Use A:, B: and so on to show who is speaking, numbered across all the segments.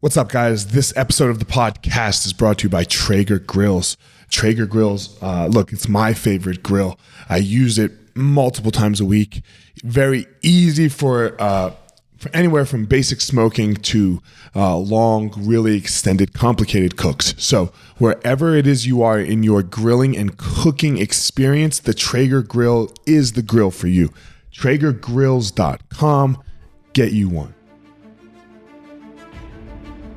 A: What's up, guys? This episode of the podcast is brought to you by Traeger Grills. Traeger Grills, uh, look, it's my favorite grill. I use it multiple times a week. Very easy for, uh, for anywhere from basic smoking to uh, long, really extended, complicated cooks. So, wherever it is you are in your grilling and cooking experience, the Traeger Grill is the grill for you. TraegerGrills.com. Get you one.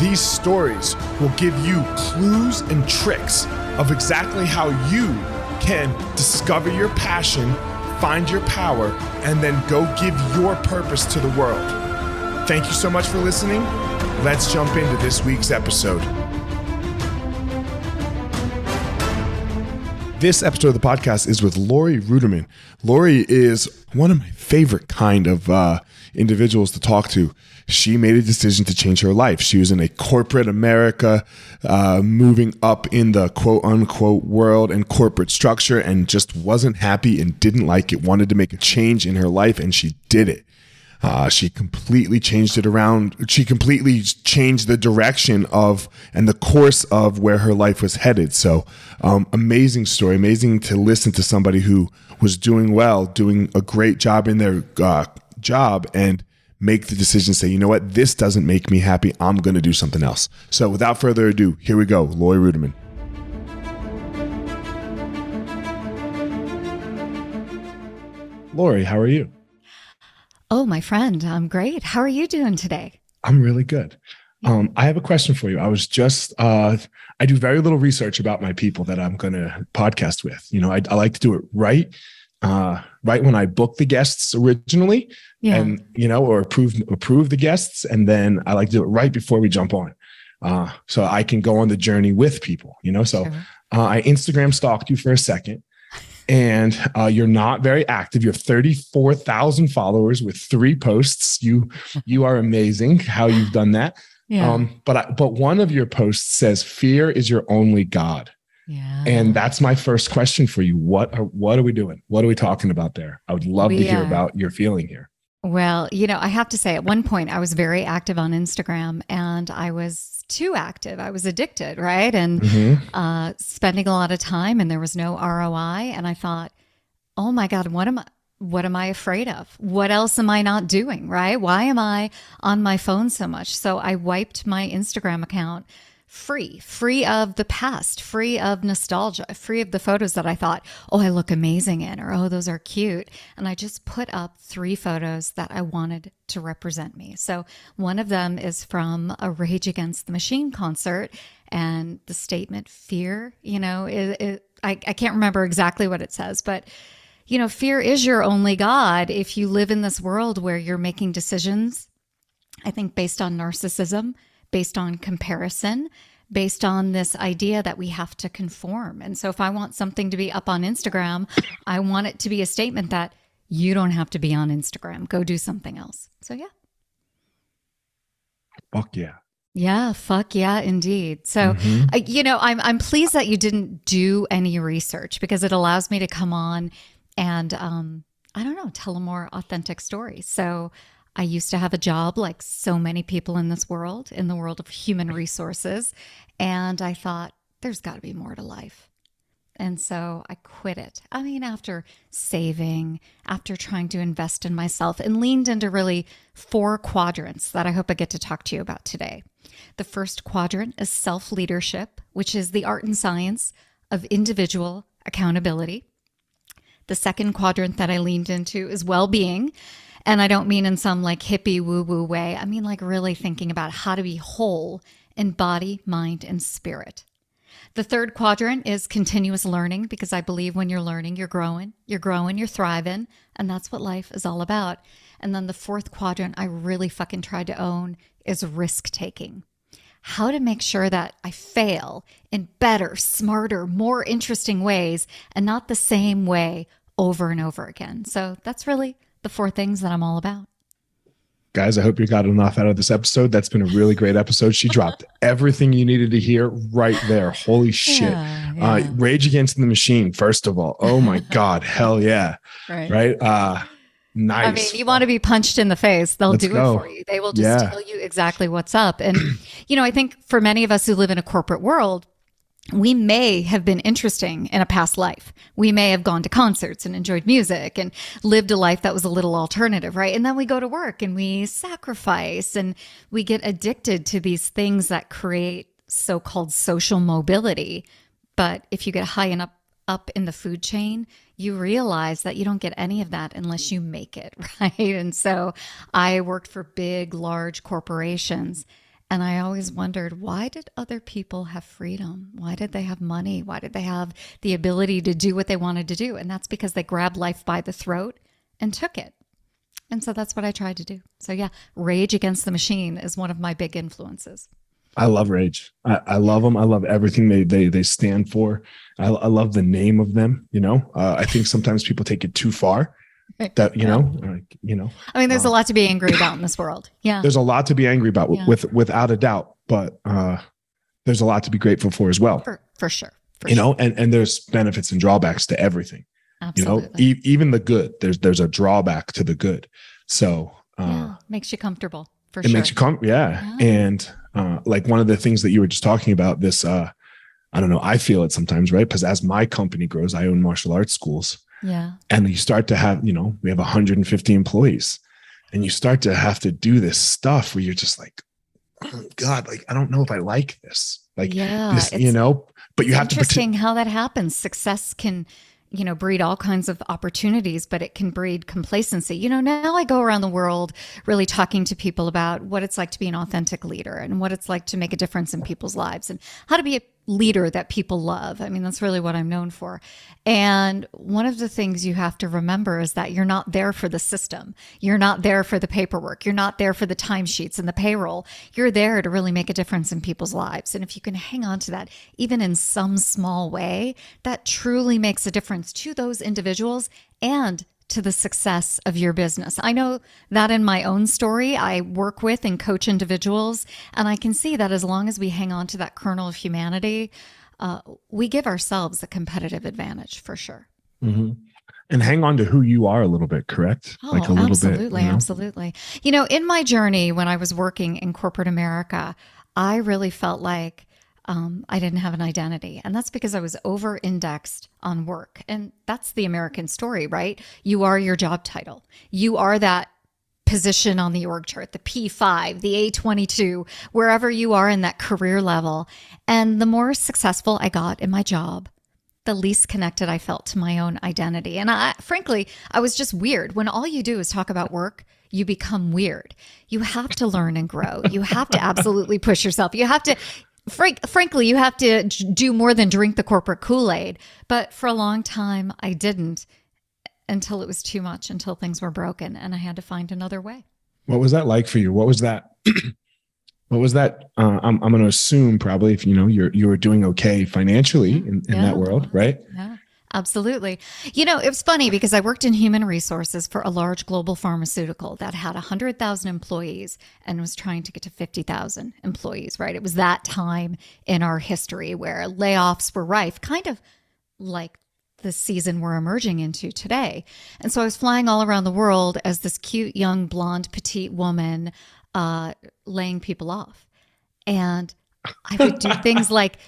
A: These stories will give you clues and tricks of exactly how you can discover your passion, find your power, and then go give your purpose to the world. Thank you so much for listening. Let's jump into this week's episode. This episode of the podcast is with Laurie Ruettimann. Laurie is one of my favorite kind of uh, individuals to talk to. She made a decision to change her life. She was in a corporate America, uh, moving up in the quote unquote world and corporate structure, and just wasn't happy and didn't like it. Wanted to make a change in her life, and she did it. Uh, she completely changed it around. She completely changed the direction of and the course of where her life was headed. So, um, amazing story. Amazing to listen to somebody who was doing well, doing a great job in their uh, job, and make the decision. Say, you know what, this doesn't make me happy. I'm going to do something else. So, without further ado, here we go. Laurie Ruettimann. Laurie, how are you?
B: Oh, my friend, I'm great. How are you doing today?
A: I'm really good. Um, I have a question for you. I was just, uh, I do very little research about my people that I'm going to podcast with. You know, I, I, like to do it right, uh, right when I book the guests originally, yeah. and you know, or approve approve the guests, and then I like to do it right before we jump on, uh, so I can go on the journey with people. You know, so sure. uh, I Instagram stalked you for a second and uh, you're not very active. You have 34,000 followers with three posts. You you are amazing how you've done that. Yeah. Um, but I, but one of your posts says fear is your only god. Yeah. And that's my first question for you. What are what are we doing? What are we talking about there? I would love we, to hear uh, about your feeling here.
B: Well, you know, I have to say at one point I was very active on Instagram and I was too active. I was addicted, right? And mm-hmm. uh, spending a lot of time, and there was no ROI. And I thought, oh my God, what am I? What am I afraid of? What else am I not doing? Right? Why am I on my phone so much? So I wiped my Instagram account free, free of the past, free of nostalgia, free of the photos that I thought, oh, I look amazing in, or oh, those are cute. And I just put up three photos that I wanted to represent me. So one of them is from a Rage Against the Machine concert, and the statement fear, you know, it, it, I, I can't remember exactly what it says, but you know, fear is your only God if you live in this world where you're making decisions, I think, based on narcissism based on comparison, based on this idea that we have to conform. And so if I want something to be up on Instagram, I want it to be a statement that you don't have to be on Instagram. Go do something else. So yeah.
A: Fuck yeah.
B: Yeah, fuck yeah, indeed. So, mm-hmm. I, you know, I'm I'm pleased that you didn't do any research because it allows me to come on and um, I don't know, tell a more authentic story. So, I used to have a job like so many people in this world, in the world of human resources. And I thought, there's got to be more to life. And so I quit it. I mean, after saving, after trying to invest in myself, and leaned into really four quadrants that I hope I get to talk to you about today. The first quadrant is self leadership, which is the art and science of individual accountability. The second quadrant that I leaned into is well being, and I don't mean in some like hippie woo woo way. I mean like really thinking about how to be whole in body, mind, and spirit. The third quadrant is continuous learning because I believe when you're learning, you're growing, you're growing, you're thriving, and that's what life is all about. And then the fourth quadrant I really fucking tried to own is risk taking. how to make sure that I fail in better, smarter, more interesting ways and not the same way over and over again. So that's really the four things that I'm all about.
A: Guys, I hope you got enough out of this episode. That's been a really great episode. She dropped everything you needed to hear right there. Holy shit. Yeah, yeah. Uh, Rage Against the Machine, first of all. Oh my God. Hell yeah. Right. Right. Uh, Nice. I
B: mean, you want to be punched in the face, they'll Let's do go. it for you. They will just yeah. tell you exactly what's up. And, you know, I think for many of us who live in a corporate world, we may have been interesting in a past life. We may have gone to concerts and enjoyed music and lived a life that was a little alternative, right? And then we go to work and we sacrifice and we get addicted to these things that create so called social mobility. But if you get high enough up in the food chain, you realize that you don't get any of that unless you make it, right? And so I worked for big, large corporations and I always wondered why did other people have freedom? Why did they have money? Why did they have the ability to do what they wanted to do? And that's because they grabbed life by the throat and took it. And so that's what I tried to do. So, yeah, Rage Against the Machine is one of my big influences.
A: I love Rage. I, I love them. I love everything they they they stand for. I, I love the name of them. You know, uh, I think sometimes people take it too far that you yeah. know like, you know
B: i mean there's uh, a lot to be angry about in this world yeah
A: there's a lot to be angry about yeah. with without a doubt but uh there's a lot to be grateful for as well
B: for, for sure for
A: you
B: sure.
A: know and and there's benefits and drawbacks to everything Absolutely. you know e- even the good there's there's a drawback to the good so uh yeah.
B: makes you comfortable for sure.
A: it
B: sure.
A: makes you come yeah. yeah and uh like one of the things that you were just talking about this uh I don't know. I feel it sometimes, right? Because as my company grows, I own martial arts schools.
B: Yeah.
A: And you start to have, you know, we have 150 employees and you start to have to do this stuff where you're just like, oh God, like, I don't know if I like this. Like, yeah, this, you know, but you have
B: to. Interesting how that happens. Success can, you know, breed all kinds of opportunities, but it can breed complacency. You know, now I go around the world really talking to people about what it's like to be an authentic leader and what it's like to make a difference in people's lives and how to be a leader that people love. I mean, that's really what I'm known for. And one of the things you have to remember is that you're not there for the system. You're not there for the paperwork. You're not there for the timesheets and the payroll. You're there to really make a difference in people's lives. And if you can hang on to that, even in some small way, that truly makes a difference to those individuals and to the success of your business. I know that in my own story, I work with and coach individuals, and I can see that as long as we hang on to that kernel of humanity, uh, we give ourselves a competitive advantage for sure.
A: Mm-hmm. And hang on to who you are a little bit, correct?
B: Oh, like a little absolutely, bit. You know? Absolutely. You know, in my journey when I was working in corporate America, I really felt like um, I didn't have an identity. And that's because I was over indexed on work. And that's the American story, right? You are your job title, you are that position on the org chart, the P5, the A22, wherever you are in that career level. And the more successful I got in my job, the least connected I felt to my own identity. And I, frankly, I was just weird. When all you do is talk about work, you become weird. You have to learn and grow. You have to absolutely push yourself. You have to frank, frankly, you have to do more than drink the corporate Kool Aid. But for a long time, I didn't until it was too much, until things were broken, and I had to find another way.
A: What was that like for you? What was that? what was that? Uh, I'm, I'm going to assume probably if you know you're you were doing okay financially in, in yeah, that world, right?
B: Yeah. Absolutely. You know, it was funny because I worked in human resources for a large global pharmaceutical that had 100,000 employees and was trying to get to 50,000 employees, right? It was that time in our history where layoffs were rife, kind of like the season we're emerging into today. And so I was flying all around the world as this cute, young, blonde, petite woman, uh, laying people off. And I would do things like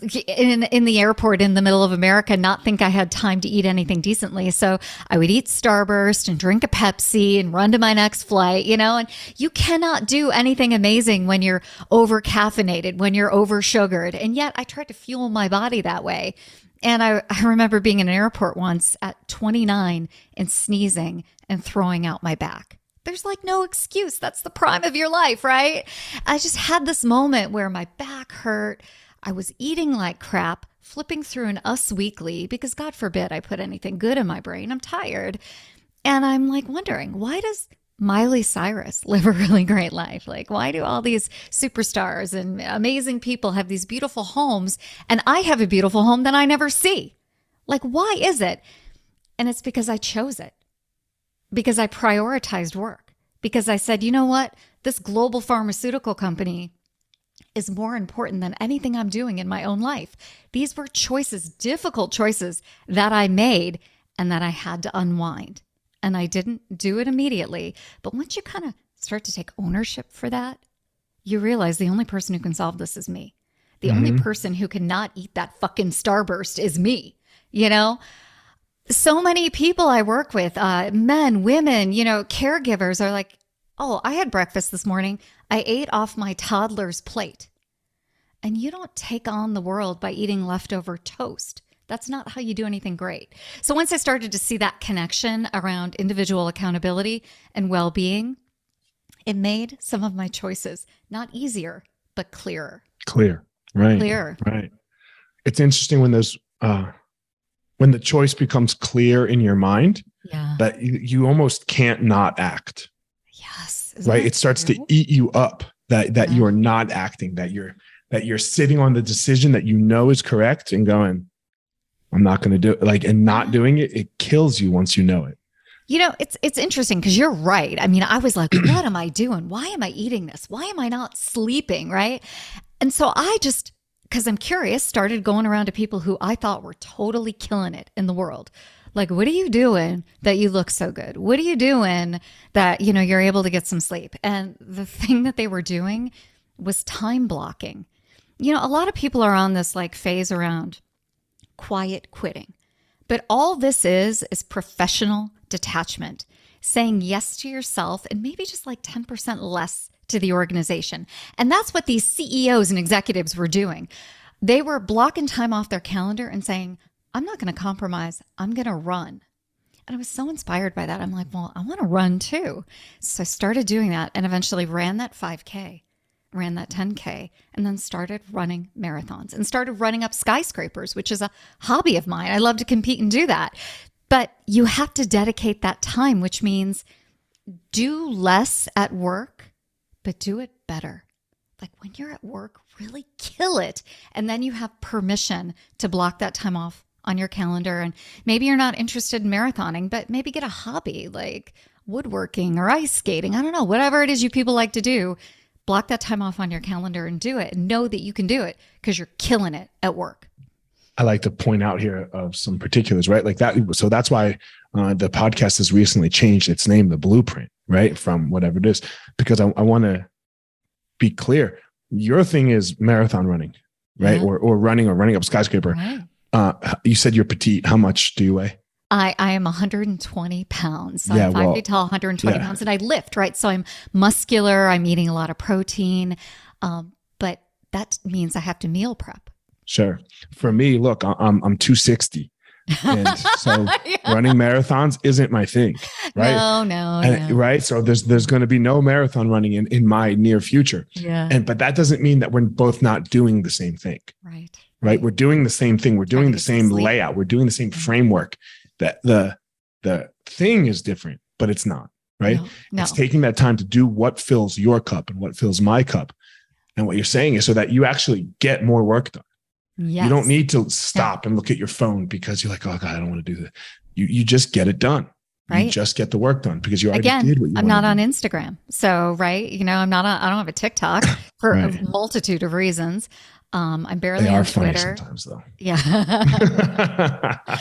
B: in in the airport in the middle of America, not think I had time to eat anything decently. So I would eat Starburst and drink a Pepsi and run to my next flight, you know. And you cannot do anything amazing when you're over caffeinated, when you're over sugared. And yet I tried to fuel my body that way. And I, I remember being in an airport once at 29 and sneezing and throwing out my back there's like no excuse. That's the prime of your life, right? I just had this moment where my back hurt. I was eating like crap, flipping through an Us Weekly because God forbid I put anything good in my brain. I'm tired. And I'm like wondering, why does Miley Cyrus live a really great life? Like, why do all these superstars and amazing people have these beautiful homes and I have a beautiful home that I never see? Like, why is it? And it's because I chose it, because I prioritized work, because I said, you know what? This global pharmaceutical company is more important than anything I'm doing in my own life. These were choices, difficult choices that I made and that I had to unwind. And I didn't do it immediately. But once you kind of start to take ownership for that, you realize the only person who can solve this is me. The mm-hmm. only person who cannot eat that fucking starburst is me. You know, so many people I work with, uh, men, women, you know, caregivers are like, oh, I had breakfast this morning. I ate off my toddler's plate. And you don't take on the world by eating leftover toast. That's not how you do anything great. So once I started to see that connection around individual accountability and well being, it made some of my choices not easier, but clearer.
A: Clear. Right.
B: Clear.
A: Right. It's interesting when those, uh, when the choice becomes clear in your mind
B: yeah.
A: that you, you almost can't not act.
B: Yes.
A: Isn't right. It starts true? to eat you up that, that yeah. you're not acting, that you're, that you're sitting on the decision that you know is correct and going, I'm not going to do it. Like, and not doing it, it kills you once you know it.
B: You know, it's it's interesting because you're right. I mean, I was like, what am I doing? Why am I eating this? Why am I not sleeping? Right. And so I just, because I'm curious, started going around to people who I thought were totally killing it in the world. Like, what are you doing that you look so good? What are you doing that, you know, you're able to get some sleep? And the thing that they were doing was time blocking. You know, a lot of people are on this like phase around quiet quitting. But all this is is professional detachment, saying yes to yourself and maybe just like 10% less to the organization. And that's what these CEOs and executives were doing. They were blocking time off their calendar and saying, I'm not going to compromise, I'm going to run. And I was so inspired by that. I'm like, well, I want to run too. So I started doing that and eventually ran that 5K ran that 10K, and then started running marathons and started running up skyscrapers, which is a hobby of mine. I love to compete and do that. But you have to dedicate that time, which means do less at work, but do it better. Like when you're at work, really kill it. And then you have permission to block that time off on your calendar. And maybe you're not interested in marathoning, but maybe get a hobby like woodworking or ice skating. I don't know, whatever it is you people like to do block that time off on your calendar and do it and know that you can do it because you're killing it at work.
A: I like to point out here of some particulars, right? Like that. So that's why uh, the podcast has recently changed its name, the Blueprint, right? From whatever it is, because I, I want to be clear. Your thing is marathon running, right? Yeah. Or or running or running up skyscraper. Right. Uh, you said you're petite. How much do you weigh?
B: I, I am 120 pounds. So yeah, I'm five well, feet tall, 120 yeah. pounds, and I lift, right? So I'm muscular. I'm eating a lot of protein, um, but that means I have to meal prep.
A: Sure. For me, look, I'm I'm 260. and so yeah. running marathons isn't my thing right
B: no no,
A: and,
B: no.
A: right so there's there's going to be no marathon running in in my near future
B: yeah
A: and but that doesn't mean that we're both not doing the same thing
B: right
A: right we're doing the same thing we're doing the same layout we're doing the same framework that the the thing is different, but it's not, right? No, no. It's taking that time to do what fills your cup and what fills my cup. And what you're saying is so that you actually get more work done. Yes. You don't need to stop yeah. and look at your phone because you're like, oh God, I don't want to do that. You you just get it done. Right. You just get the work done because you already
B: Again,
A: did what you
B: I'm not on Instagram. So, right. You know, I'm not on, I don't have a TikTok for right. a multitude of reasons. Um, I'm barely
A: they
B: on
A: are
B: Twitter.
A: sometimes, though.
B: Yeah.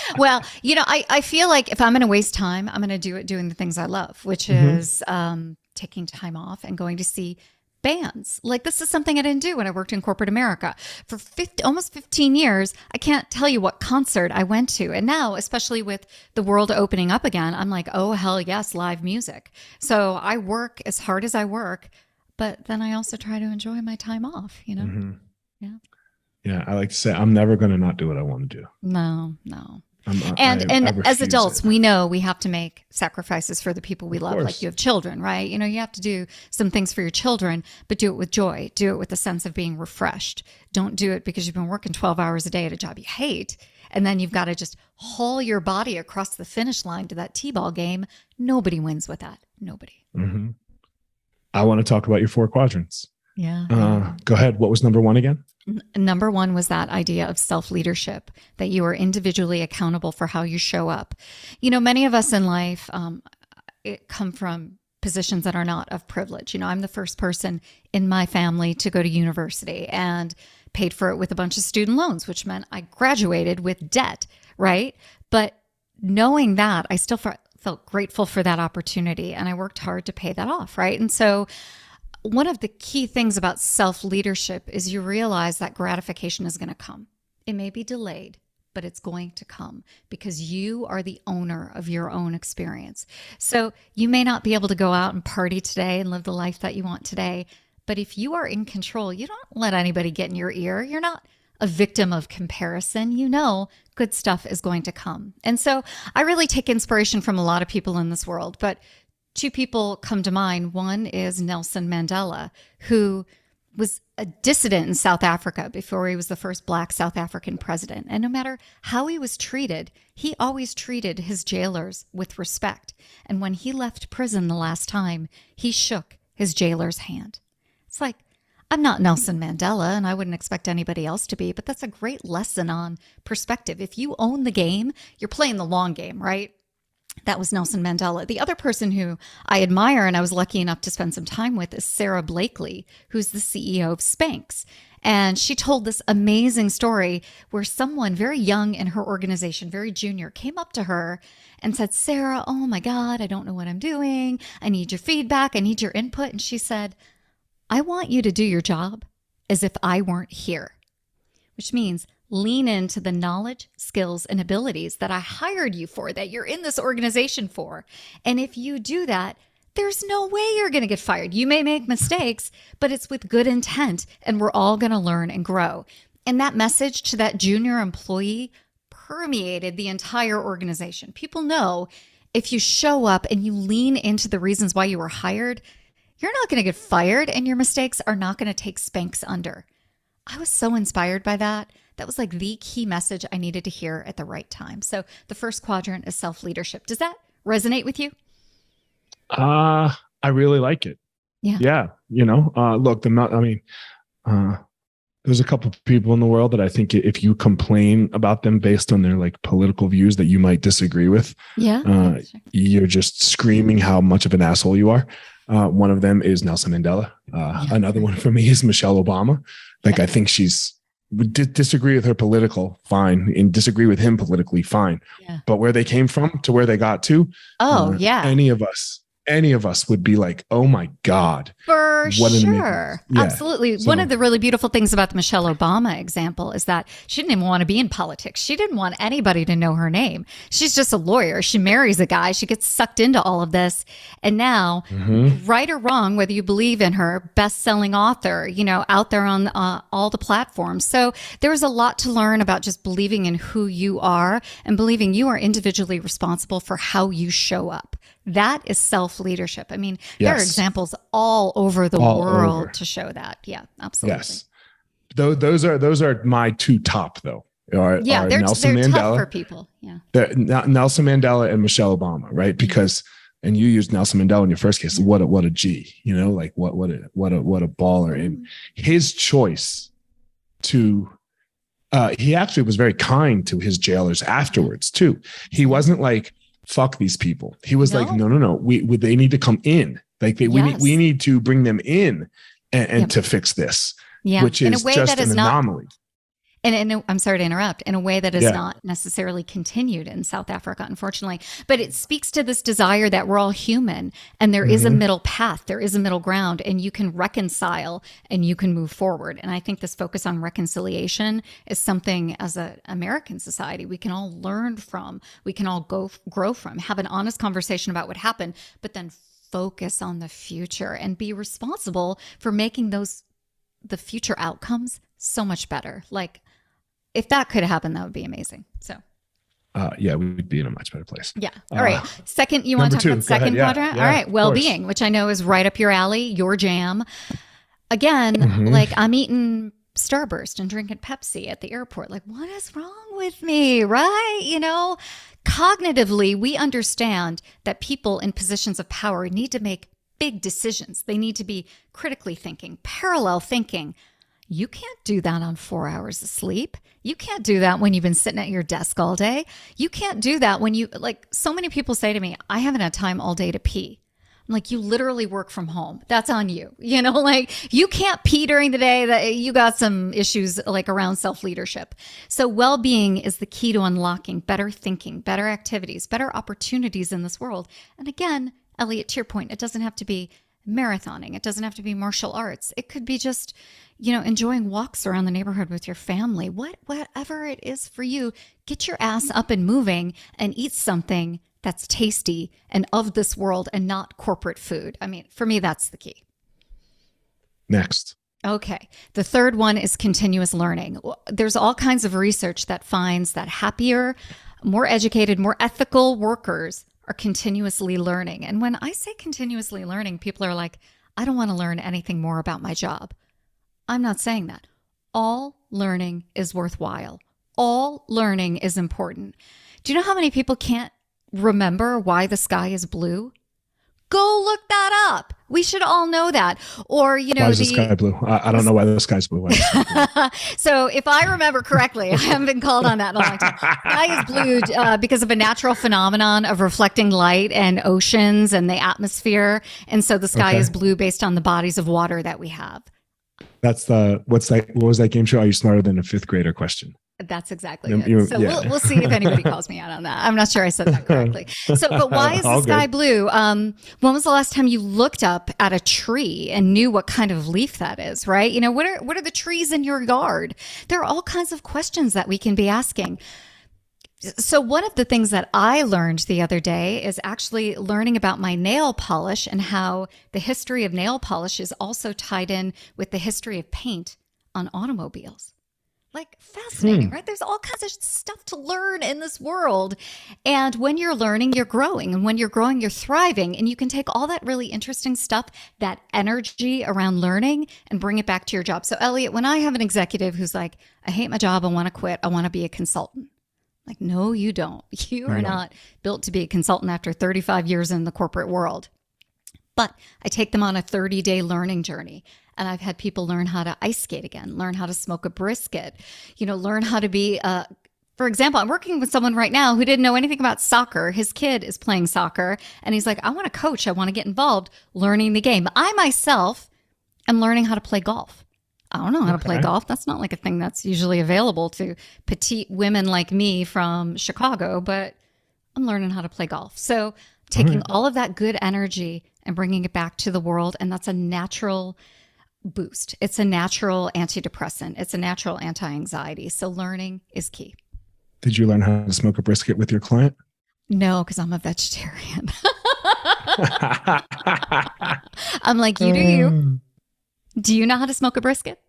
B: well, you know, I, I feel like if I'm going to waste time, I'm going to do it doing the things I love, which mm-hmm. is um, taking time off and going to see bands. Like this is something I didn't do when I worked in corporate America for 50, almost 15 years. I can't tell you what concert I went to. And now, especially with the world opening up again, I'm like, oh, hell yes, live music. So I work as hard as I work, but then I also try to enjoy my time off, you know? Mm-hmm. Yeah.
A: Yeah. I like to say, I'm never going to not do what I want to do.
B: No, no. I'm, and I, and I as adults, it. we know we have to make sacrifices for the people we of love. Course. Like you have children, right? You know, you have to do some things for your children, but do it with joy. Do it with a sense of being refreshed. Don't do it because you've been working 12 hours a day at a job you hate. And then you've got to just haul your body across the finish line to that T ball game. Nobody wins with that. Nobody.
A: Mm-hmm. I want to talk about your four quadrants.
B: Yeah.
A: Uh, go ahead. What was number one again?
B: Number one was that idea of self leadership, that you are individually accountable for how you show up. You know, many of us in life um, come from positions that are not of privilege. You know, I'm the first person in my family to go to university and paid for it with a bunch of student loans, which meant I graduated with debt, right? But knowing that, I still felt grateful for that opportunity and I worked hard to pay that off, right? And so one of the key things about self leadership is you realize that gratification is going to come. It may be delayed, but it's going to come because you are the owner of your own experience. So you may not be able to go out and party today and live the life that you want today, but if you are in control, you don't let anybody get in your ear. You're not a victim of comparison. You know, good stuff is going to come. And so I really take inspiration from a lot of people in this world, but two people come to mind. One is Nelson Mandela, who was a dissident in South Africa before he was the first black South African president. And no matter how he was treated, he always treated his jailers with respect. And when he left prison the last time, he shook his jailer's hand. It's like, I'm not Nelson Mandela, and I wouldn't expect anybody else to be, but that's a great lesson on perspective. If you own the game, you're playing the long game, right? That was Nelson Mandela. The other person who I admire and I was lucky enough to spend some time with is Sara Blakely, who's the CEO of Spanx. And she told this amazing story where someone very young in her organization, very junior, came up to her and said, Sarah, oh my God, I don't know what I'm doing. I need your feedback. I need your input. And she said, I want you to do your job as if I weren't here, which means lean into the knowledge, skills, and abilities that I hired you for, that you're in this organization for. And if you do that, there's no way you're going to get fired. You may make mistakes, but it's with good intent, and we're all going to learn and grow. And that message to that junior employee permeated the entire organization. People know if you show up and you lean into the reasons why you were hired, you're not going to get fired, and your mistakes are not going to take Spanx under. I was so inspired by that that was like the key message I needed to hear at the right time. So the first quadrant is self leadership. Does that resonate with you?
A: Uh, I really like it.
B: Yeah.
A: Yeah. You know, uh, look, the, I mean, uh, there's a couple of people in the world that I think if you complain about them based on their like political views that you might disagree with,
B: yeah,
A: uh, you're just screaming how much of an asshole you are. Uh, one of them is Nelson Mandela. Uh, yeah. Another one for me is Michelle Obama. Like yeah. I think she's d- disagree with her political, fine, and disagree with him politically, fine. Yeah. But where they came from to where they got to,
B: oh yeah,
A: any of us any of us would be like, oh my God.
B: For sure. Yeah. Absolutely. So, One of the really beautiful things about the Michelle Obama example is that she didn't even want to be in politics. She didn't want anybody to know her name. She's just a lawyer. She marries a guy. She gets sucked into all of this. And now, mm-hmm. right or wrong, whether you believe in her, best selling author, you know, out there on uh, all the platforms. So there's a lot to learn about just believing in who you are and believing you are individually responsible for how you show up. That is self leadership. I mean, yes. there are examples all over the all world over. to show that. Yeah, absolutely. Yes.
A: Those, those are those are my two top though. Are,
B: yeah, are they're, Nelson they're Mandela, for people. Yeah.
A: Nelson Mandela and Michelle Obama, right? Mm-hmm. Because and you used Nelson Mandela in your first case. What a what a G, you know, like what what a what a what a baller. And mm-hmm. his choice to uh, he actually was very kind to his jailers afterwards too. He wasn't like, fuck these people. He was no. like, no, no, no. We, we, they need to come in. Like they, yes. we need we need to bring them in and, and yep. to fix this. Yeah. Which is just an anomaly.
B: And, and I'm sorry to interrupt, in a way that is yeah. not necessarily continued in South Africa, unfortunately. But it speaks to this desire that we're all human and there mm-hmm. is a mm-hmm. middle path, there is a middle ground, and you can reconcile and you can move forward. And I think this focus on reconciliation is something as an American society we can all learn from, we can all go grow from, have an honest conversation about what happened, but then focus on the future and be responsible for making those the future outcomes so much better. Like if that could happen, that would be amazing. So.
A: Uh, yeah, we'd be in a much better place.
B: Yeah. All uh, right. Second, you want to talk two. about second quadrant? Yeah, All right. Well being, which I know is right up your alley, your jam. Again, mm-hmm. like I'm eating Starburst and drinking Pepsi at the airport. Like, what is wrong with me? Right? You know, cognitively, we understand that people in positions of power need to make big decisions. They need to be critically thinking, parallel thinking. You can't do that on four hours of sleep. You can't do that when you've been sitting at your desk all day. You can't do that when you, like, so many people say to me, I haven't had time all day to pee. I'm like, you literally work from home. That's on you. You know, like you can't pee during the day that you got some issues like around self leadership. So well being is the key to unlocking better thinking, better activities, better opportunities in this world. And again, Elliot, to your point, it doesn't have to be marathoning. It doesn't have to be martial arts. It could be just, you know, enjoying walks around the neighborhood with your family. What whatever it is for you, get your ass up and moving and eat something that's tasty and of this world and not corporate food. I mean, for me that's the key.
A: Next.
B: Okay. The third one is continuous learning. There's all kinds of research that finds that happier, more educated, more ethical workers are continuously learning. And when I say continuously learning, people are like, I don't want to learn anything more about my job. I'm not saying that. All learning is worthwhile. All learning is important. Do you know how many people can't remember why the sky is blue? Go look that up. We should all know that. Or, you know,
A: why is the, the sky blue? I, I, don't know why the sky's blue.
B: blue? so, if I remember correctly, I haven't been called on that in a long time. sky is blue uh, because of a natural phenomenon of reflecting light and oceans and the atmosphere. And so the sky okay. is blue based on the bodies of water that we have.
A: That's the what's that? What was that game show? Are you smarter than a fifth grader? Question.
B: That's exactly it. So yeah. we'll, we'll see if anybody calls me out on that. I'm not sure I said that correctly. So, but why is the sky good. blue? Um, when was the last time you looked up at a tree and knew what kind of leaf that is? Right? You know, what are what are the trees in your yard? There are all kinds of questions that we can be asking. So, one of the things that I learned the other day is actually learning about my nail polish and how the history of nail polish is also tied in with the history of paint on automobiles. Like fascinating, hmm. right? There's all kinds of stuff to learn in this world. And when you're learning, you're growing. And when you're growing, you're thriving. And you can take all that really interesting stuff, that energy around learning, and bring it back to your job. So, Elliot, when I have an executive who's like, I hate my job, I want to quit, I want to be a consultant. Like, no, you don't. You are not built to be a consultant after 35 years in the corporate world. But I take them on a 30 day learning journey. And I've had people learn how to ice skate again, learn how to smoke a brisket, you know, learn how to be a for example, I'm working with someone right now who didn't know anything about soccer. His kid is playing soccer and he's like, I want to coach. I want to get involved learning the game. I myself am learning how to play golf. I don't know how okay. to play golf. That's not like a thing that's usually available to petite women like me from Chicago, but I'm learning how to play golf. So taking all, right. all of that good energy and bringing it back to the world. And that's a natural boost. It's a natural antidepressant, it's a natural anti anxiety. So, learning is key.
A: Did you learn how to smoke a brisket with your client?
B: No, because I'm a vegetarian. I'm like, you do you. Um, do you know how to smoke a brisket?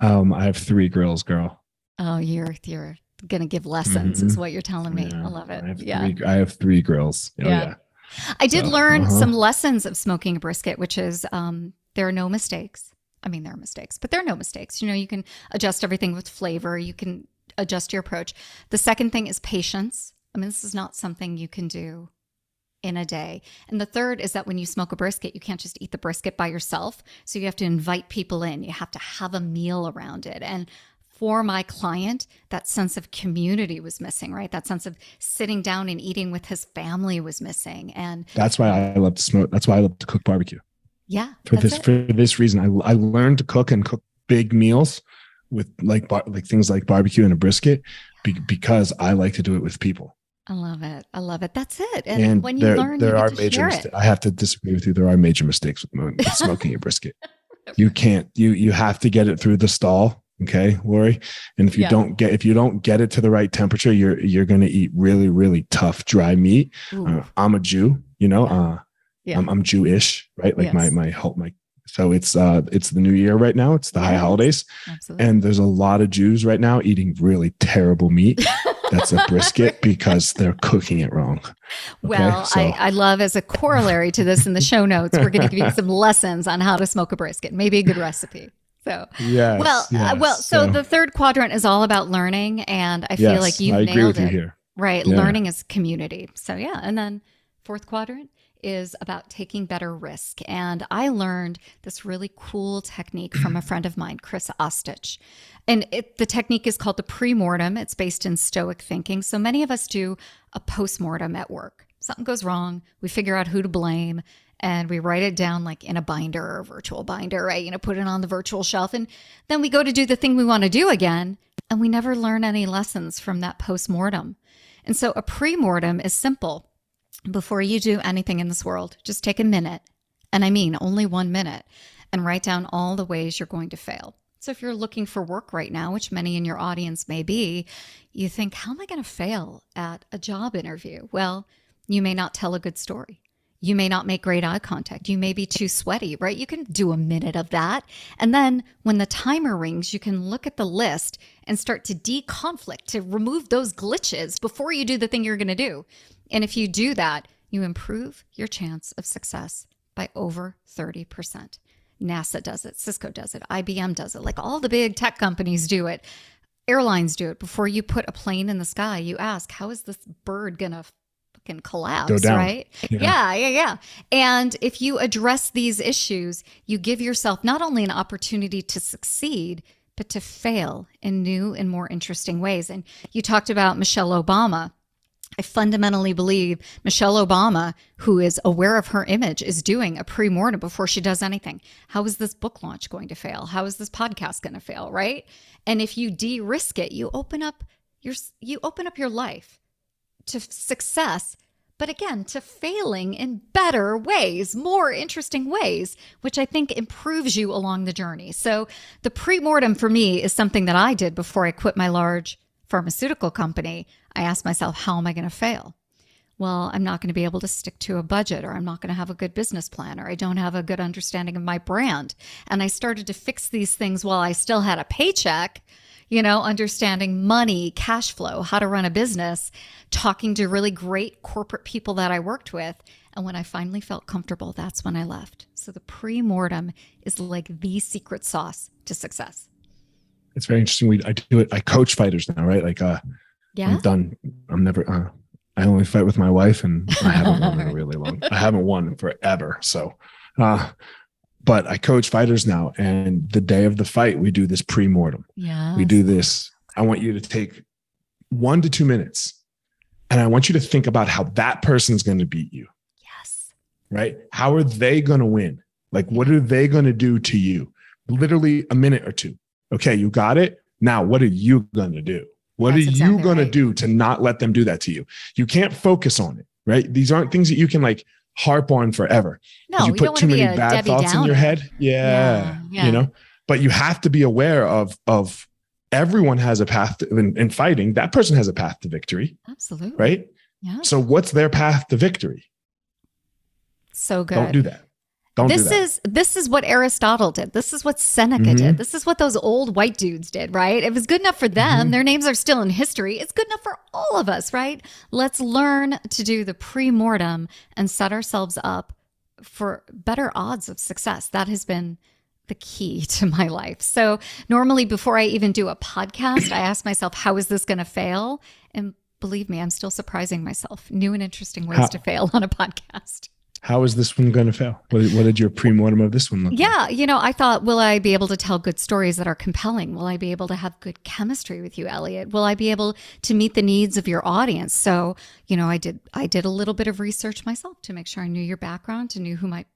A: Um, I have three grills, girl.
B: Oh, you're you're gonna give lessons, mm-hmm. is what you're telling me. Yeah. I love it.
A: I have
B: yeah,
A: three, I have three grills. Oh, yeah. yeah.
B: I did so, learn uh-huh. some lessons of smoking a brisket, which is um, there are no mistakes. I mean, there are mistakes, but there are no mistakes. You know, you can adjust everything with flavor, you can adjust your approach. The second thing is patience. I mean, this is not something you can do in a day. And the third is that when you smoke a brisket, you can't just eat the brisket by yourself. So you have to invite people in, you have to have a meal around it. And for my client, that sense of community was missing, right? That sense of sitting down and eating with his family was missing. And
A: that's why I love to smoke. That's why I love to cook barbecue.
B: Yeah.
A: For this, it. for this reason, I, I learned to cook and cook big meals with like, bar, like things like barbecue and a brisket be, because I like to do it with people.
B: I love it. I love it. That's it. And, and when you there, learn, there you are major mistakes.
A: I have to disagree with you. There are major mistakes with, with smoking a brisket. You can't. You you have to get it through the stall okay Laurie and if you yeah. don't get if you don't get it to the right temperature you're you're going to eat really really tough dry meat uh, i'm a jew you know yeah. uh yeah. I'm, I'm jewish right like yes. my my hope my so it's uh it's the new year right now it's the high holidays Absolutely. and there's a lot of jews right now eating really terrible meat that's a brisket because they're cooking it wrong okay?
B: well so. I, I love as a corollary to this in the show notes we're going to give you some lessons on how to smoke a brisket maybe a good recipe so
A: yes,
B: well, uh,
A: yes.
B: Uh, well. So, so, the third quadrant is all about learning, and I feel yes, like you've I nailed it.
A: You
B: right, yeah. learning is community. So yeah, and then fourth quadrant is about taking better risk. And I learned this really cool technique from a friend of mine, Chris Ostich. And it, the technique is called the pre-mortem. It's based in Stoic thinking. So many of us do a post-mortem at work. Something goes wrong, we figure out who to blame, and we write it down like in a binder or a virtual binder, right? You know, put it on the virtual shelf. And then we go to do the thing we want to do again, and we never learn any lessons from that post-mortem. And so a pre-mortem is simple before you do anything in this world, just take a minute, and I mean only one minute, and write down all the ways you're going to fail. So if you're looking for work right now, which many in your audience may be, you think, how am I going to fail at a job interview? Well, you may not tell a good story. You may not make great eye contact. You may be too sweaty, right? You can do a minute of that. And then when the timer rings, you can look at the list and start to deconflict, to remove those glitches before you do the thing you're going to do. And if you do that, you improve your chance of success by over 30%. NASA does it, Cisco does it, IBM does it, like all the big tech companies do it. Airlines do it. Before you put a plane in the sky, you ask, how is this bird going to fucking collapse, right? Yeah. yeah, yeah, yeah. And if you address these issues, you give yourself not only an opportunity to succeed, but to fail in new and more interesting ways. And you talked about Michelle Obama I fundamentally believe Michelle Obama, who is aware of her image, is doing a pre mortem before she does anything. How is this book launch going to fail? How is this podcast going to fail? Right. And if you de risk it, you open up your you open up your life to success, but again, to failing in better ways, more interesting ways, which I think improves you along the journey. So the pre mortem for me is something that I did before I quit my large pharmaceutical company, I asked myself, how am I going to fail? Well, I'm not going to be able to stick to a budget, or I'm not going to have a good business plan, or I don't have a good understanding of my brand. And I started to fix these things while I still had a paycheck, you know, understanding money, cash flow, how to run a business, talking to really great corporate people that I worked with. And when I finally felt comfortable, that's when I left. So the pre mortem is like the secret sauce to success
A: it's very interesting. We I do it. I coach fighters now, right? Like uh,
B: yeah.
A: I'm done. I'm never. Uh, I only fight with my wife, and I haven't won in a really long. I haven't won forever. So, uh, but I coach fighters now, and the day of the fight, we do this pre-mortem.
B: Yeah.
A: We do this. I want you to take one to two minutes, and I want you to think about how that person's going to beat you.
B: Yes.
A: Right? How are they going to win? Like, what are they going to do to you? Literally a minute or two. Okay, you got it. Now, what are you going to do? What That's are exactly you going right. to do to not let them do that to you? You can't focus on it, right? These aren't things that you can like harp on forever.
B: No,
A: you put too many bad Debbie thoughts Downer. in your head. Yeah, yeah, yeah, you know. But you have to be aware of of everyone has a path to, in, in fighting. That person has a path to victory.
B: Absolutely.
A: Right.
B: Yeah.
A: So what's their path to victory?
B: So good.
A: Don't do that. Don't
B: this is this is what Aristotle did. This is what Seneca mm-hmm. did. This is what those old white dudes did, right? It was good enough for them. Mm-hmm. Their names are still in history. It's good enough for all of us, right? Let's learn to do the pre-mortem and set ourselves up for better odds of success. That has been the key to my life. So, normally before I even do a podcast, I ask myself, how is this going to fail? And believe me, I'm still surprising myself. New and interesting ways how? to fail on a podcast
A: how is this one going to fail? What did, what did your pre-mortem of this one look
B: yeah, like? you know, I thought, will I be able to tell good stories that are compelling? Will I be able to have good chemistry with you, Elliot? Will I be able to meet the needs of your audience? So, you know, I did I did a little bit of research myself to make sure I knew your background, to knew who might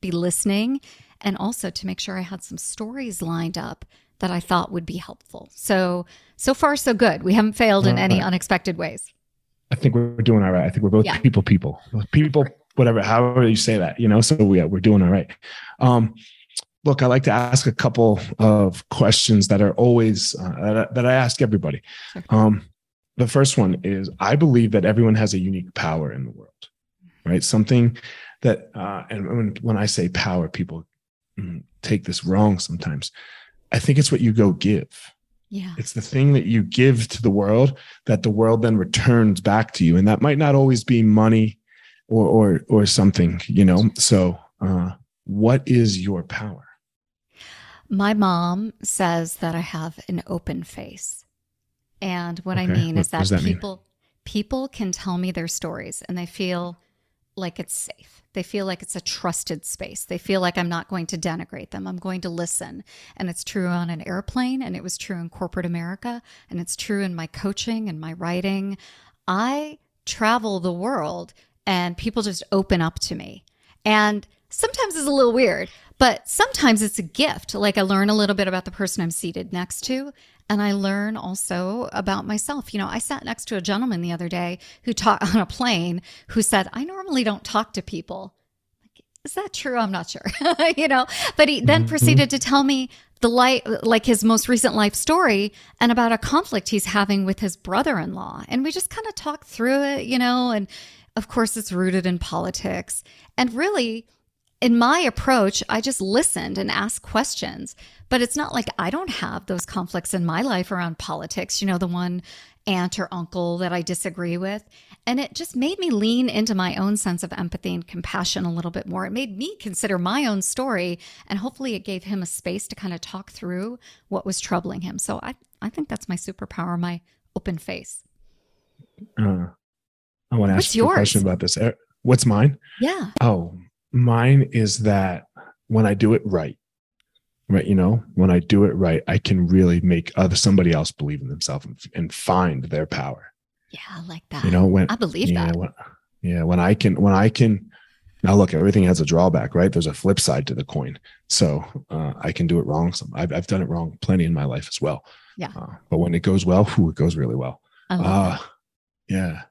B: be listening, and also to make sure I had some stories lined up that I thought would be helpful. So, so far so good. We haven't failed in any unexpected ways.
A: I think we're doing all right. I think we're both yeah. people people. People whatever, however you say that, you know, so we, we're doing all right. Um, look, I like to ask a couple of questions that are always, uh, that, that, I ask everybody. Um, the first one is I believe that everyone has a unique power in the world, right? Something that, uh, and when, when I say power, people mm, take this wrong sometimes. I think it's what you go give.
B: Yeah.
A: It's the thing that you give to the world that the world then returns back to you. And that might not always be money or or or something you know so uh what is your power
B: my mom says that i have an open face and what okay. i mean what, is that, that people mean? people can tell me their stories and they feel like it's safe. They feel like it's a trusted space. They feel like I'm not going to denigrate them. I'm going to listen. And it's true on an airplane, and it was true in corporate America, and it's true in my coaching and my writing. I travel the world and people just open up to me. And sometimes it's a little weird, but sometimes it's a gift. Like I learn a little bit about the person I'm seated next to, and I learn also about myself. You know, I sat next to a gentleman the other day who talked on a plane who said, I normally don't talk to people. Is that true? I'm not sure. you know, but he then mm-hmm. proceeded to tell me the life, like his most recent life story and about a conflict he's having with his brother in law. And we just kind of talked through it, you know, and of course it's rooted in politics. And really, in my approach, I just listened and asked questions. But it's not like I don't have those conflicts in my life around politics, you know, the one aunt or uncle that I disagree with. And it just made me lean into my own sense of empathy and compassion a little bit more. It made me consider my own story. And hopefully it gave him a space to kind of talk through what was troubling him. So I, I think that's my superpower, my open face.
A: Uh, I want to ask you a question about this. What's mine?
B: Yeah.
A: Oh, mine is that when I do it right, right, you know, when I do it right, I can really make other somebody else believe in themselves and, and find their power.
B: Yeah, I like that.
A: You know, when
B: I believe
A: yeah,
B: that.
A: When, yeah, when I can, when I can. Now, look, everything has a drawback, right? There's a flip side to the coin. So uh, I can do it wrong. Some I've, I've done it wrong plenty in my life as well.
B: Yeah.
A: Uh, but when it goes well, whew, it goes really well. Uh, yeah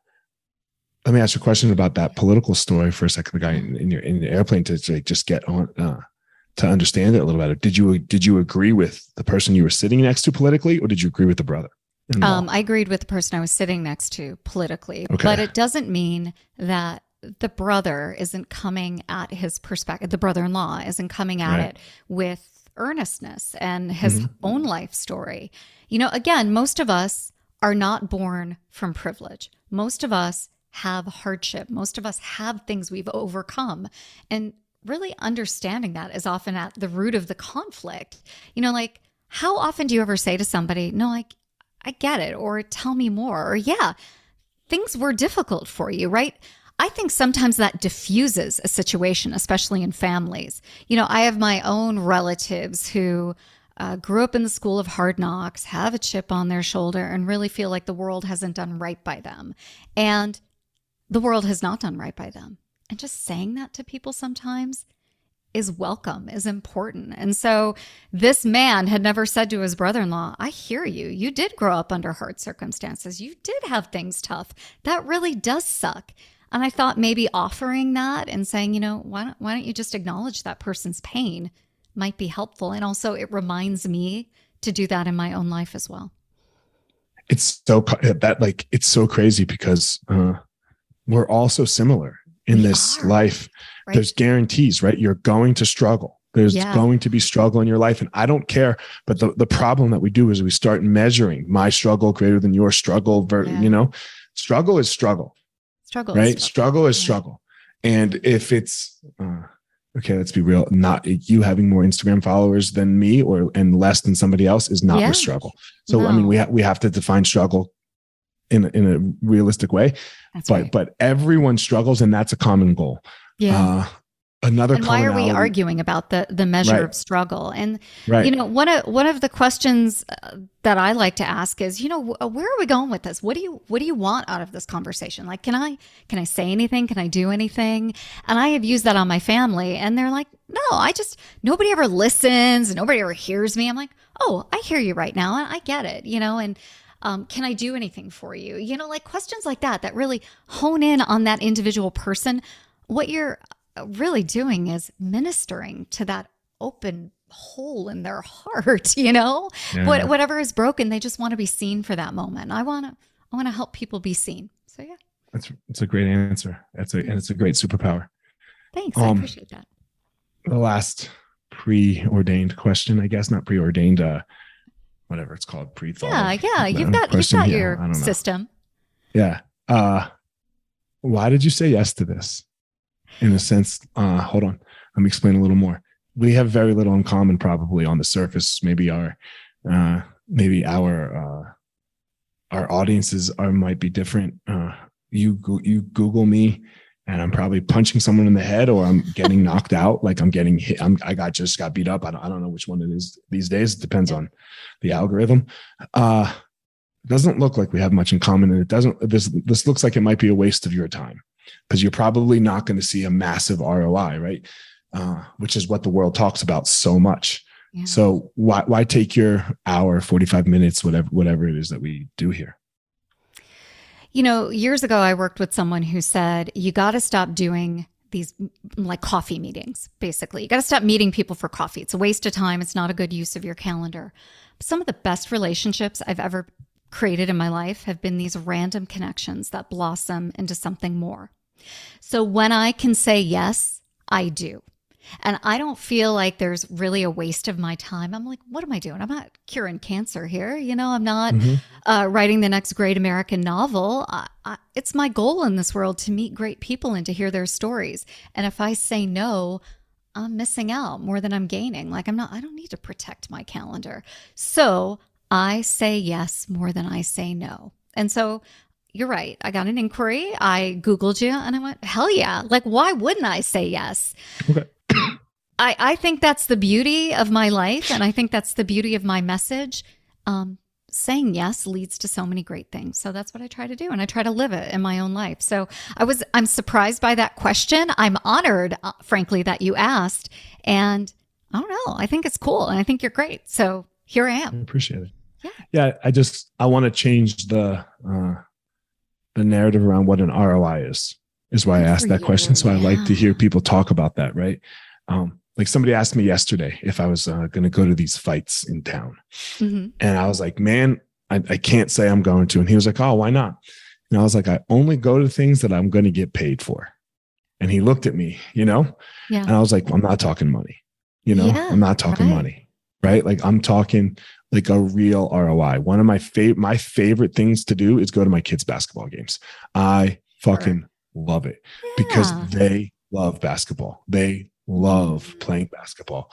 A: let me ask you a question about that political story for a second. The guy in, in your in the airplane to, to just get on uh, to understand it a little better. Did you did you agree with the person you were sitting next to politically, or did you agree with the brother?
B: Um, I agreed with the person I was sitting next to politically, okay. but it doesn't mean that the brother isn't coming at his perspective. The brother-in-law isn't coming at right. it with earnestness and his mm-hmm. own life story. You know, again, most of us are not born from privilege. Most of us have hardship. Most of us have things we've overcome. And really understanding that is often at the root of the conflict. You know, like how often do you ever say to somebody, "No, like, I get it," or "Tell me more," or "Yeah, things were difficult for you," right? I think sometimes that diffuses a situation, especially in families. You know, I have my own relatives who uh, grew up in the school of hard knocks, have a chip on their shoulder, and really feel like the world hasn't done right by them. And the world has not done right by them. And just saying that to people sometimes is welcome, is important. And so this man had never said to his brother in law, I hear you. You did grow up under hard circumstances. You did have things tough. That really does suck. And I thought maybe offering that and saying, you know, why don't, why don't you just acknowledge that person's pain might be helpful. And also, it reminds me to do that in my own life as well.
A: It's so that like it's so crazy because uh, we're all so similar in we this are. life. Right. There's guarantees, right? You're going to struggle. There's yeah. going to be struggle in your life. And I don't care. But the, the problem that we do is we start measuring my struggle greater than your struggle. Ver, yeah. You know, struggle is struggle.
B: Struggle.
A: Right. Struggle, struggle is yeah. struggle. And if it's, uh, okay, let's be real, not you having more Instagram followers than me or and less than somebody else is not a struggle. So, no. I mean, we, ha- we have to define struggle in, in a realistic way. That's but right. but everyone struggles, and that's a common goal.
B: Yeah. Uh,
A: another
B: and why are we arguing about the the measure right. of struggle and right. you know one of one of the questions uh, that i like to ask is you know where are we going with this what do you what do you want out of this conversation like can i can i say anything can i do anything and i have used that on my family and they're like no i just nobody ever listens nobody ever hears me i'm like oh i hear you right now and i get it you know and um, can I do anything for you? You know, like questions like that that really hone in on that individual person. What you're uh, really doing is ministering to that open hole in their heart, you know? Yeah. What, whatever is broken, they just want to be seen for that moment. I want to I want to help people be seen. So yeah.
A: That's that's a great answer. That's a and it's a great superpower.
B: Thanks. Um, I appreciate that.
A: The last preordained question, I guess not preordained, uh whatever it's called pre-thought.
B: Yeah, yeah. You've got you've got your system.
A: Yeah. Uh why did you say yes to this? In a sense, uh hold on. Let me explain a little more. We have very little in common probably on the surface. Maybe our uh maybe our uh our audiences are might be different. Uh you you Google me and I'm probably punching someone in the head or I'm getting knocked out. Like I'm getting hit. I'm, I got just got beat up. I don't, I don't know which one it is these days. It depends on the algorithm. Uh, it doesn't look like we have much in common. And it doesn't, this, this looks like it might be a waste of your time because you're probably not going to see a massive ROI, right? Uh, which is what the world talks about so much. Yeah. So why, why take your hour, 45 minutes, whatever, whatever it is that we do here?
B: You know, years ago, I worked with someone who said, you got to stop doing these like coffee meetings, basically. You got to stop meeting people for coffee. It's a waste of time. It's not a good use of your calendar. Some of the best relationships I've ever created in my life have been these random connections that blossom into something more. So when I can say yes, I do. And I don't feel like there's really a waste of my time. I'm like, what am I doing? I'm not curing cancer here. You know, I'm not mm-hmm. uh, writing the next great American novel. I, I, it's my goal in this world to meet great people and to hear their stories. And if I say no, I'm missing out more than I'm gaining. Like, I'm not, I don't need to protect my calendar. So I say yes more than I say no. And so you're right. I got an inquiry. I Googled you and I went, hell yeah. Like, why wouldn't I say yes? Okay. I, I think that's the beauty of my life. And I think that's the beauty of my message. Um, saying yes leads to so many great things. So that's what I try to do. And I try to live it in my own life. So I was, I'm surprised by that question. I'm honored, uh, frankly, that you asked. And I don't know. I think it's cool. And I think you're great. So here I am.
A: I appreciate it. Yeah. Yeah. I just, I want to change the, uh, the narrative around what an ROI is, is why Good I asked that you. question. So yeah. I like to hear people talk about that. Right. Um, like somebody asked me yesterday if I was uh, going to go to these fights in town. Mm-hmm. And I was like, man, I, I, can't say I'm going to. And he was like, oh, why not? And I was like, I only go to things that I'm going to get paid for. And he looked at me, you know, yeah. and I was like, I'm not talking money, you know, yeah, I'm not talking right. money, right? Like I'm talking like a real ROI. One of my favorite, my favorite things to do is go to my kids' basketball games. I fucking sure. love it yeah. because they love basketball. They love playing basketball.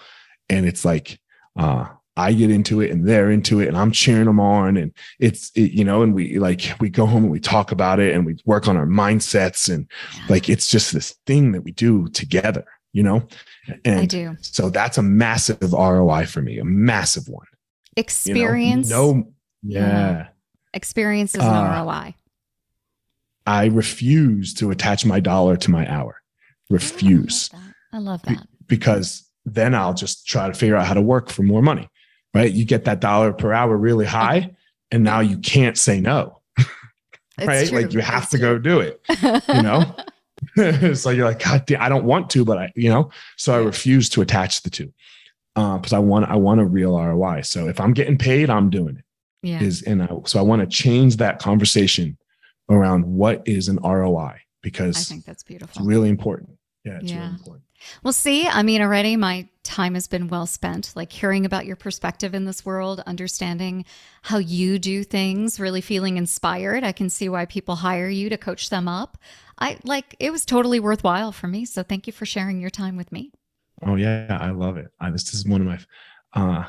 A: And it's like, uh, I get into it and they're into it and I'm cheering them on. And it's, it, you know, and we like, we go home and we talk about it and we work on our mindsets. And like, it's just this thing that we do together, you know? And I do. So that's a massive ROI for me, a massive one.
B: Experience.
A: You know? No. Yeah.
B: Experience is an uh, ROI.
A: I refuse to attach my dollar to my hour. Refuse.
B: I love that.
A: Because then I'll just try to figure out how to work for more money, right? You get that dollar per hour really high, and now you can't say no, right? True. Like you have it's to true. go do it, you know? so you're like, God damn, I don't want to, but I, you know, so I refuse to attach the two because uh, I want, I want a real ROI. So if I'm getting paid, I'm doing it. Yeah. Is and I, so I want to change that conversation around what is an ROI because I
B: think that's beautiful.
A: It's really important. Yeah, it's yeah. really important.
B: Well, see, I mean, already my time has been well spent, like hearing about your perspective in this world, understanding how you do things, really feeling inspired. I can see why people hire you to coach them up. I like it was totally worthwhile for me. So thank you for sharing your time with me.
A: Oh yeah, I love it. I, this is one of my uh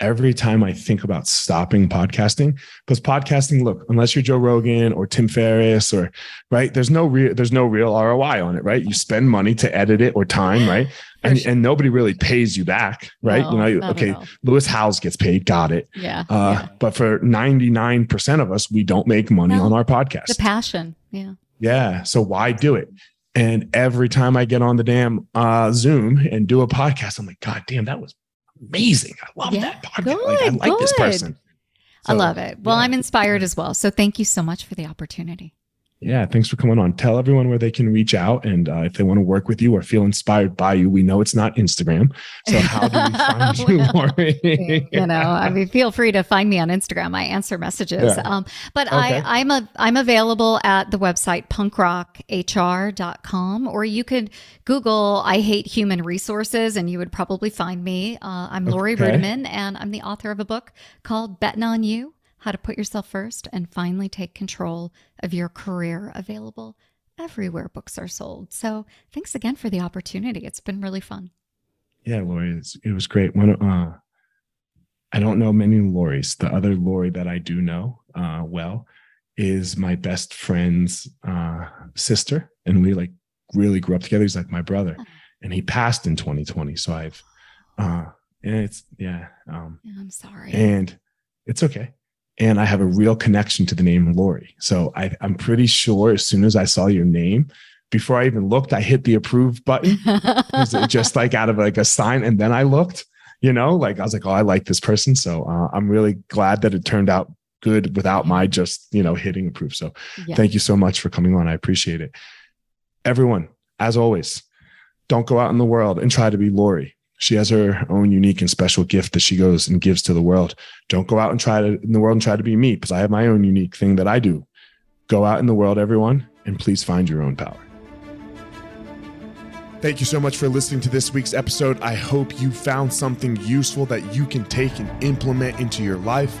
A: every time I think about stopping podcasting, because podcasting, look, unless you're Joe Rogan or Tim Ferriss or right, there's no real there's no real ROI on it, right? You spend money to edit it or time, right? And, sure. and nobody really pays you back, right? No, you know, okay, Lewis Howes gets paid, got it.
B: Yeah, uh, yeah.
A: But for 99% of us, we don't make money no, on our podcast.
B: The passion. Yeah.
A: Yeah. So why do it? And every time I get on the damn uh, Zoom and do a podcast, I'm like, God damn, that was amazing. I love yeah, that podcast. Good, like, I like good. this person.
B: So, I love it. Well, yeah. I'm inspired as well. So thank you so much for the opportunity.
A: Yeah, thanks for coming on. Tell everyone where they can reach out and uh, if they want to work with you or feel inspired by you. We know it's not Instagram. So how do we find you,
B: Laurie? you know, I mean, feel free to find me on Instagram. I answer messages. Yeah. Um, but okay. I, I'm a I'm available at the website punkrockhr.com or you could Google I hate human resources and you would probably find me. Uh, I'm Laurie okay. Ruettimann and I'm the author of a book called Betting on You how to put yourself first, and finally take control of your career available everywhere books are sold. So thanks again for the opportunity. It's been really fun.
A: Yeah, Laurie, it was great. One, uh, I don't know many Loris. The other Lori that I do know uh, well is my best friend's uh, sister, and we like
C: really grew up together. He's like my brother, and he passed in 2020. So I've, uh, and it's yeah. Um,
B: I'm sorry.
C: And it's okay. And I have a real connection to the name Lori. So I, I'm pretty sure as soon as I saw your name, before I even looked, I hit the approve button. just like out of like a sign, and then I looked. You know, like I was like, oh, I like this person. So uh, I'm really glad that it turned out good without my just you know hitting approve. So yeah. thank you so much for coming on. I appreciate it. Everyone, as always, don't go out in the world and try to be Laurie. She has her own unique and special gift that she goes and gives to the world. Don't go out and try to in the world and try to be me because I have my own unique thing that I do. Go out in the world, everyone, and please find your own power.
A: Thank you so much for listening to this week's episode. I hope you found something useful that you can take and implement into your life.